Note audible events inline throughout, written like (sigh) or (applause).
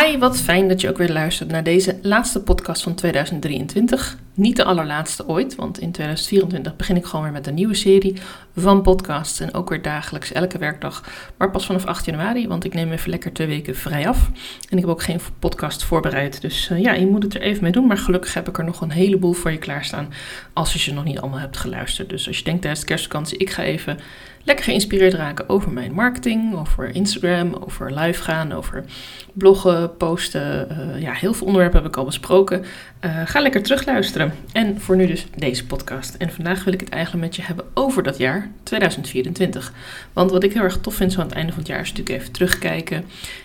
Hi, wat fijn dat je ook weer luistert naar deze laatste podcast van 2023. Niet de allerlaatste ooit, want in 2024 begin ik gewoon weer met een nieuwe serie van podcasts. En ook weer dagelijks, elke werkdag, maar pas vanaf 8 januari, want ik neem even lekker twee weken vrij af. En ik heb ook geen podcast voorbereid, dus uh, ja, je moet het er even mee doen. Maar gelukkig heb ik er nog een heleboel voor je klaarstaan als je ze nog niet allemaal hebt geluisterd. Dus als je denkt tijdens de kerstvakantie, ik ga even lekker geïnspireerd raken over mijn marketing, over Instagram, over live gaan, over bloggen, posten. Uh, ja, heel veel onderwerpen heb ik al besproken. Uh, ga lekker terugluisteren. En voor nu dus deze podcast. En vandaag wil ik het eigenlijk met je hebben over dat jaar 2024. Want wat ik heel erg tof vind zo aan het einde van het jaar is natuurlijk even terugkijken.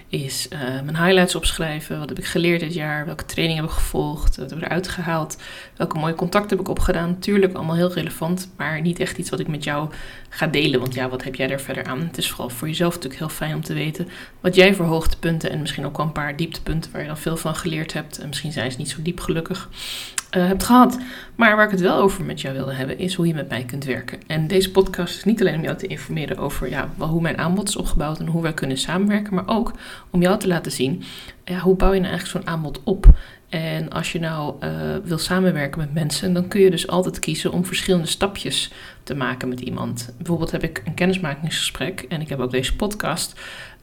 Is uh, mijn highlights opschrijven. Wat heb ik geleerd dit jaar? Welke training heb ik gevolgd? Wat heb ik eruit gehaald? Welke mooie contacten heb ik opgedaan? Tuurlijk allemaal heel relevant, maar niet echt iets wat ik met jou ga delen. Want ja, wat heb jij er verder aan? Het is vooral voor jezelf natuurlijk heel fijn om te weten wat jij voor hoogtepunten en misschien ook wel een paar dieptepunten waar je dan veel van geleerd hebt. En misschien zijn ze niet zo diep gelukkig. Uh, hebt gehad. Maar waar ik het wel over met jou wilde hebben, is hoe je met mij kunt werken. En deze podcast is niet alleen om jou te informeren over ja, hoe mijn aanbod is opgebouwd en hoe wij kunnen samenwerken, maar ook om jou te laten zien ja, hoe bouw je nou eigenlijk zo'n aanbod op. En als je nou uh, wil samenwerken met mensen, dan kun je dus altijd kiezen om verschillende stapjes te maken met iemand. Bijvoorbeeld heb ik een kennismakingsgesprek en ik heb ook deze podcast.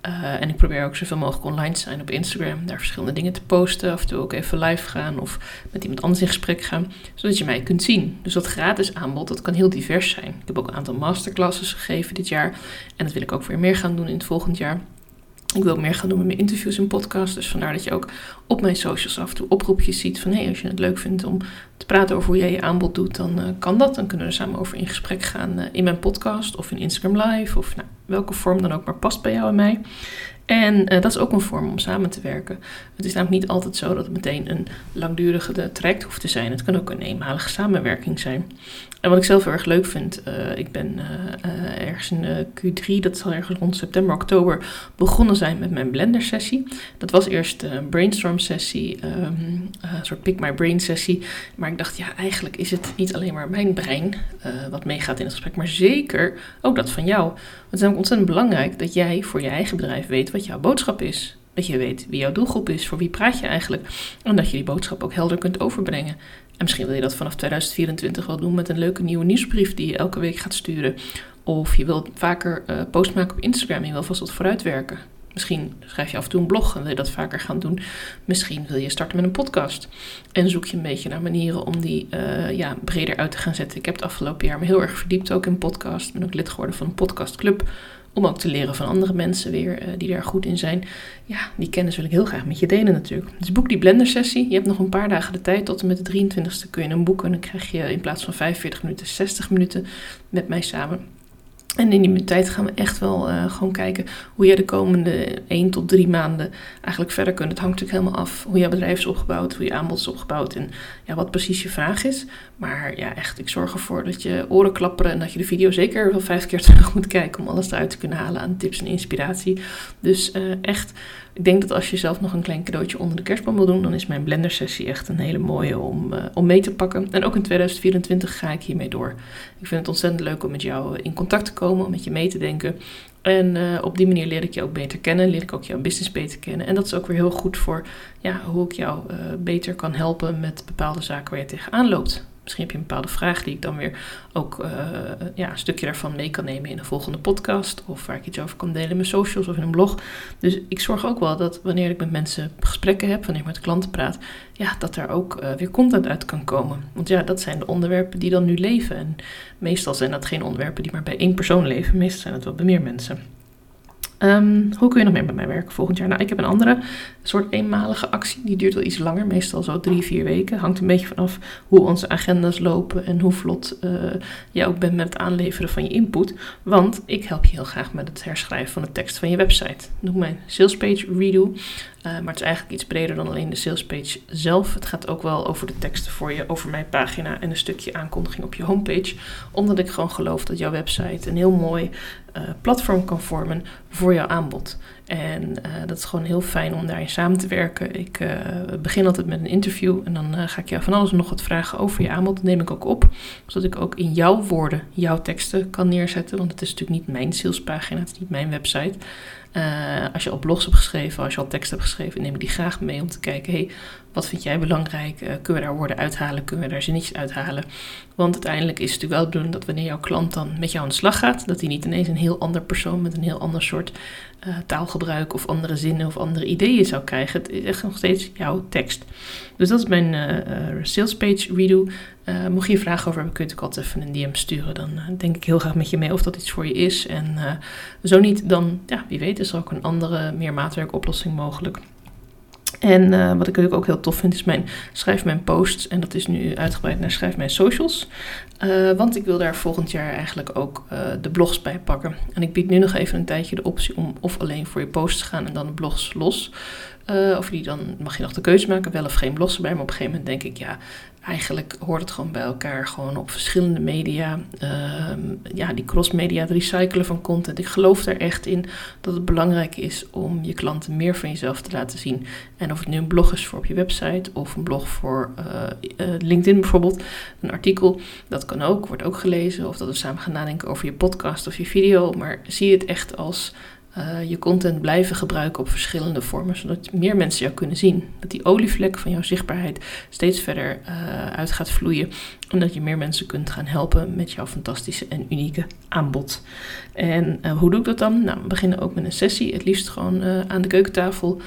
Uh, en ik probeer ook zoveel mogelijk online te zijn op Instagram, daar verschillende dingen te posten, af en toe ook even live gaan of met iemand anders in gesprek gaan, zodat je mij kunt zien. Dus dat gratis aanbod, dat kan heel divers zijn. Ik heb ook een aantal masterclasses gegeven dit jaar en dat wil ik ook weer meer gaan doen in het volgend jaar. Ik wil meer gaan doen met mijn interviews en podcasts. Dus vandaar dat je ook op mijn socials af en toe oproepjes ziet van... hé, hey, als je het leuk vindt om te praten over hoe jij je aanbod doet, dan uh, kan dat. Dan kunnen we er samen over in gesprek gaan uh, in mijn podcast of in Instagram Live... of nou, welke vorm dan ook maar past bij jou en mij. En uh, dat is ook een vorm om samen te werken. Het is namelijk niet altijd zo dat het meteen een langdurige traject hoeft te zijn. Het kan ook een eenmalige samenwerking zijn. En wat ik zelf heel erg leuk vind, uh, ik ben uh, ergens in Q3, dat zal ergens rond september, oktober, begonnen zijn met mijn Blender sessie. Dat was eerst een brainstorm sessie, um, een soort pick my brain sessie. Maar ik dacht, ja, eigenlijk is het niet alleen maar mijn brein wat meegaat in het gesprek, maar zeker ook dat van jou. Het is ook ontzettend belangrijk dat jij voor je eigen bedrijf weet wat jouw boodschap is. Dat je weet wie jouw doelgroep is, voor wie praat je eigenlijk. En dat je die boodschap ook helder kunt overbrengen. En misschien wil je dat vanaf 2024 wel doen met een leuke nieuwe nieuwsbrief die je elke week gaat sturen. Of je wilt vaker uh, post maken op Instagram en je wil vast wat vooruitwerken. Misschien schrijf je af en toe een blog en wil je dat vaker gaan doen. Misschien wil je starten met een podcast. En zoek je een beetje naar manieren om die uh, ja, breder uit te gaan zetten. Ik heb het afgelopen jaar me heel erg verdiept ook in podcast. Ik ben ook lid geworden van een podcastclub. Om ook te leren van andere mensen weer uh, die daar goed in zijn. Ja, die kennis wil ik heel graag met je delen natuurlijk. Dus boek die Blender sessie. Je hebt nog een paar dagen de tijd. Tot en met de 23ste kun je een boeken. En dan krijg je in plaats van 45 minuten 60 minuten met mij samen. En in die tijd gaan we echt wel uh, gewoon kijken hoe jij de komende 1 tot 3 maanden eigenlijk verder kunt. Het hangt natuurlijk helemaal af hoe jouw bedrijf is opgebouwd, hoe je aanbod is opgebouwd en ja, wat precies je vraag is. Maar ja, echt, ik zorg ervoor dat je oren klapperen en dat je de video zeker wel vijf keer (laughs) terug moet kijken om alles eruit te kunnen halen aan tips en inspiratie. Dus uh, echt, ik denk dat als je zelf nog een klein cadeautje onder de kerstboom wil doen, dan is mijn Blender sessie echt een hele mooie om, uh, om mee te pakken. En ook in 2024 ga ik hiermee door. Ik vind het ontzettend leuk om met jou in contact te komen, om met je mee te denken. En uh, op die manier leer ik je ook beter kennen, leer ik ook jouw business beter kennen. En dat is ook weer heel goed voor ja, hoe ik jou beter kan helpen met bepaalde zaken waar je tegenaan loopt. Misschien heb je een bepaalde vraag die ik dan weer ook uh, ja, een stukje daarvan mee kan nemen in een volgende podcast. Of waar ik iets over kan delen in mijn socials of in een blog. Dus ik zorg ook wel dat wanneer ik met mensen gesprekken heb, wanneer ik met klanten praat, ja, dat daar ook uh, weer content uit kan komen. Want ja, dat zijn de onderwerpen die dan nu leven. En meestal zijn dat geen onderwerpen die maar bij één persoon leven. Meestal zijn het wel bij meer mensen. Um, hoe kun je nog meer met mij werken volgend jaar? Nou, ik heb een andere soort eenmalige actie. Die duurt wel iets langer, meestal zo drie, vier weken. Hangt een beetje vanaf hoe onze agendas lopen en hoe vlot uh, jij ook bent met het aanleveren van je input. Want ik help je heel graag met het herschrijven van de tekst van je website. Noem mijn salespage redo. Uh, maar het is eigenlijk iets breder dan alleen de salespage zelf. Het gaat ook wel over de teksten voor je, over mijn pagina en een stukje aankondiging op je homepage. Omdat ik gewoon geloof dat jouw website een heel mooi uh, platform kan vormen voor jouw aanbod. En dat is gewoon heel fijn om daarin samen te werken. Ik begin altijd met een interview en dan ga ik jou van alles en nog wat vragen over je aanbod. Neem ik ook op, zodat ik ook in jouw woorden jouw teksten kan neerzetten. Want het is natuurlijk niet mijn salespagina, het is niet mijn website. Als je al blogs hebt geschreven, als je al tekst hebt geschreven, neem ik die graag mee om te kijken: hey, wat vind jij belangrijk? Uh, kunnen we daar woorden uithalen? Kunnen we daar zinnetjes uithalen? Want uiteindelijk is het natuurlijk wel doen dat wanneer jouw klant dan met jou aan de slag gaat, dat hij niet ineens een heel ander persoon met een heel ander soort uh, taalgebruik of andere zinnen of andere ideeën zou krijgen. Het is echt nog steeds jouw tekst. Dus dat is mijn uh, sales page redo. Mocht je hier vragen over hebben, kun je ook altijd even een DM sturen. Dan denk ik heel graag met je mee of dat iets voor je is. En zo niet, dan ja, wie weet is er ook een andere, meer maatwerkoplossing mogelijk. En uh, wat ik ook heel tof vind is mijn schrijf mijn posts. En dat is nu uitgebreid naar schrijf mijn socials. Uh, want ik wil daar volgend jaar eigenlijk ook uh, de blogs bij pakken. En ik bied nu nog even een tijdje de optie om of alleen voor je posts te gaan en dan de blogs los. Of die dan mag je nog de keuze maken, wel of geen blogs erbij. Maar op een gegeven moment denk ik, ja, eigenlijk hoort het gewoon bij elkaar. Gewoon op verschillende media. Uh, ja, die cross-media, het recyclen van content. Ik geloof er echt in dat het belangrijk is om je klanten meer van jezelf te laten zien. En of het nu een blog is voor op je website of een blog voor uh, uh, LinkedIn bijvoorbeeld. Een artikel, dat kan ook, wordt ook gelezen. Of dat we samen gaan nadenken over je podcast of je video. Maar zie het echt als uh, je content blijven gebruiken op verschillende vormen, zodat meer mensen jou kunnen zien. Dat die olievlek van jouw zichtbaarheid steeds verder uh, uit gaat vloeien. En dat je meer mensen kunt gaan helpen met jouw fantastische en unieke aanbod. En uh, hoe doe ik dat dan? Nou, we beginnen ook met een sessie. Het liefst gewoon aan de keukentafel,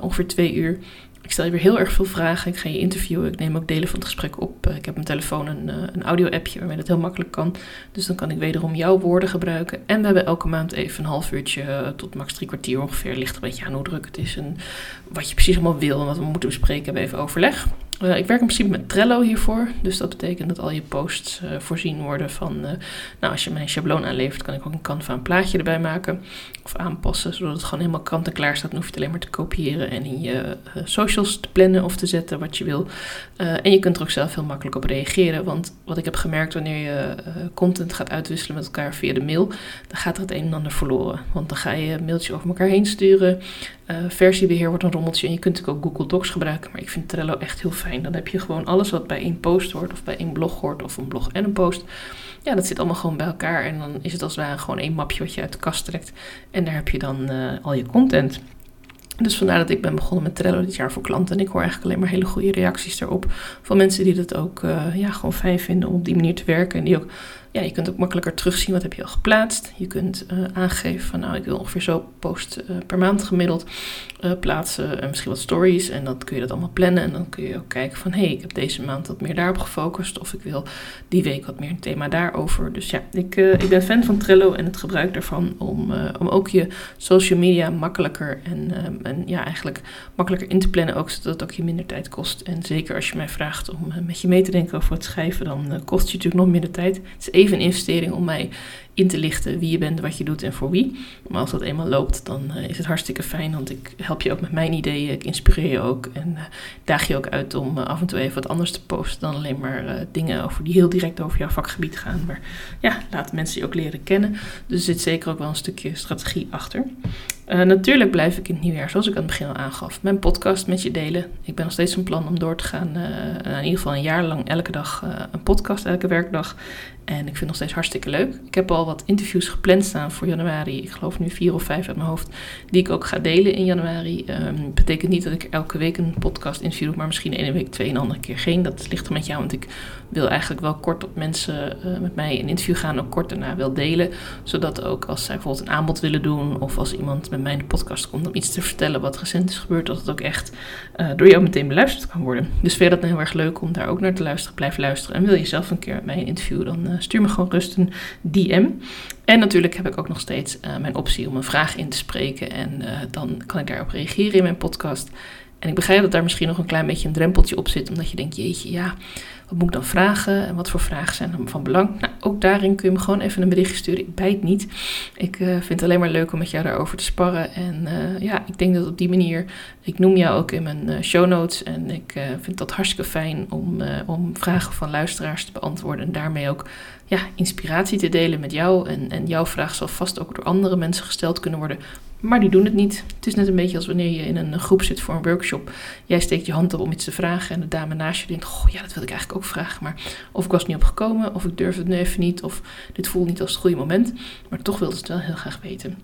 ongeveer twee uur. Ik stel je weer heel erg veel vragen. Ik ga je interviewen. Ik neem ook delen van het gesprek op. Ik heb mijn telefoon een, eh, een audio-appje waarmee dat heel makkelijk kan. Dus dan kan ik wederom jouw woorden gebruiken. En we hebben elke maand even een half uurtje eh, tot max drie kwartier ongeveer. Ligt een beetje aan hoe druk het is en wat je precies allemaal wil en wat we moeten bespreken. Hebben even overleg. Uh, ik werk in principe met Trello hiervoor. Dus dat betekent dat al je posts uh, voorzien worden van... Uh, nou, als je mijn schabloon aanlevert, kan ik ook een Canva een plaatje erbij maken. Of aanpassen, zodat het gewoon helemaal kant en klaar staat. Dan hoef je het alleen maar te kopiëren en in je socials te plannen of te zetten wat je wil. en je kunt er ook zelf heel makkelijk op reageren. Want wat ik heb gemerkt, wanneer je content gaat uitwisselen met elkaar via de mail... dan gaat er het een en ander verloren. Want dan ga je een mailtje over elkaar heen sturen... Versiebeheer wordt een rommeltje en je kunt ook Google Docs gebruiken, maar ik vind Trello echt heel fijn. Dan heb je gewoon alles wat bij één post hoort of bij één blog hoort of een blog en een post. Ja, dat zit allemaal gewoon bij elkaar en dan is het als het ware gewoon één mapje wat je uit de kast trekt en daar heb je dan uh, al je content. Dus vandaar dat ik ben begonnen met Trello dit jaar voor klanten. En ik hoor eigenlijk alleen maar hele goede reacties erop. Van mensen die dat ook uh, ja, gewoon fijn vinden om op die manier te werken. En die ook ja, je kunt ook makkelijker terugzien wat heb je al geplaatst. Je kunt uh, aangeven van nou, ik wil ongeveer zo post uh, per maand gemiddeld uh, plaatsen. En misschien wat stories. En dan kun je dat allemaal plannen. En dan kun je ook kijken van hé, hey, ik heb deze maand wat meer daarop gefocust. Of ik wil die week wat meer een thema daarover. Dus ja, ik, ik ben fan van Trello en het gebruik daarvan om, om ook je social media makkelijker en, en ja, eigenlijk makkelijker in te plannen. Ook zodat het ook je minder tijd kost. En zeker als je mij vraagt om met je mee te denken over het schrijven, dan kost je natuurlijk nog minder tijd. Het is even een investering om mij in te lichten wie je bent, wat je doet en voor wie. Maar als dat eenmaal loopt, dan uh, is het hartstikke fijn, want ik help je ook met mijn ideeën, ik inspireer je ook en uh, daag je ook uit om uh, af en toe even wat anders te posten dan alleen maar dingen over die heel direct over jouw vakgebied gaan. Maar ja, laat mensen je ook leren kennen. Dus er zit zeker ook wel een stukje strategie achter. natuurlijk blijf ik in het nieuwjaar, zoals ik aan het begin al aangaf, mijn podcast met je delen. Ik ben nog steeds van plan om door te gaan, in ieder geval een jaar lang elke dag een podcast, elke werkdag. En ik vind het nog steeds hartstikke leuk. Ik heb al wat interviews gepland staan voor januari. Ik geloof nu vier of vijf uit mijn hoofd. Die ik ook ga delen in januari. Um, betekent niet dat ik elke week een podcast interview doe. Maar misschien ene week twee en de andere keer geen. Dat ligt er met jou. Want ik wil eigenlijk wel kort op mensen uh, met mij een interview gaan. Ook kort daarna wel delen. Zodat ook als zij bijvoorbeeld een aanbod willen doen. Of als iemand met mij in de podcast komt om iets te vertellen wat recent is gebeurd. Dat het ook echt uh, door jou meteen beluisterd kan worden. Dus vind je dat nou heel erg leuk om daar ook naar te luisteren. Blijf luisteren. En wil je zelf een keer met mij een interview dan... Uh, stuur me gewoon rust een DM. En natuurlijk heb ik ook nog steeds uh, mijn optie om een vraag in te spreken. En uh, dan kan ik daarop reageren in mijn podcast. En ik begrijp dat daar misschien nog een klein beetje een drempeltje op zit. Omdat je denkt, jeetje, ja, Wat moet ik dan vragen en wat voor vragen zijn dan van belang? Nou, ook daarin kun je me gewoon even een berichtje sturen. Ik bijt niet. Ik uh, vind het alleen maar leuk om met jou daarover te sparren. En uh, ja, ik denk dat op die manier, ik noem jou ook in mijn uh, show notes. En ik vind dat hartstikke fijn om, om vragen van luisteraars te beantwoorden. En daarmee ook ja, inspiratie te delen met jou. En, en jouw vraag zal vast ook door andere mensen gesteld kunnen worden. Maar die doen het niet. Het is net een beetje als wanneer je in een groep zit voor een workshop. Jij steekt je hand op om iets te vragen. En de dame naast je denkt: Goh, ja, dat wil ik eigenlijk ook vragen. Maar of ik was niet opgekomen, of ik durf het nu even niet. Of dit voelt niet als het goede moment. Maar toch wilde ze het wel heel graag weten.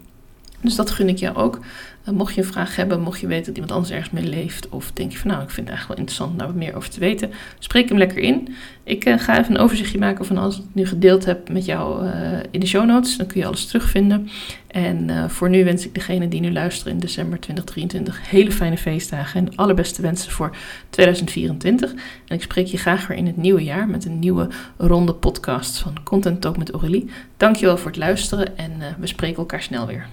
Dus dat gun ik jou ook. Uh, mocht je een vraag hebben, mocht je weten dat iemand anders ergens mee leeft, of denk je van nou, ik vind het eigenlijk wel interessant om daar wat meer over te weten, spreek hem lekker in. Ik uh, ga even een overzichtje maken van alles wat ik nu gedeeld heb met jou uh, in de show notes. Dan kun je alles terugvinden. En voor nu wens ik degene die nu luisteren in december 2023 hele fijne feestdagen en allerbeste wensen voor 2024. En ik spreek je graag weer in het nieuwe jaar met een nieuwe ronde podcast van Content Talk met Aurélie. Dankjewel voor het luisteren en we spreken elkaar snel weer.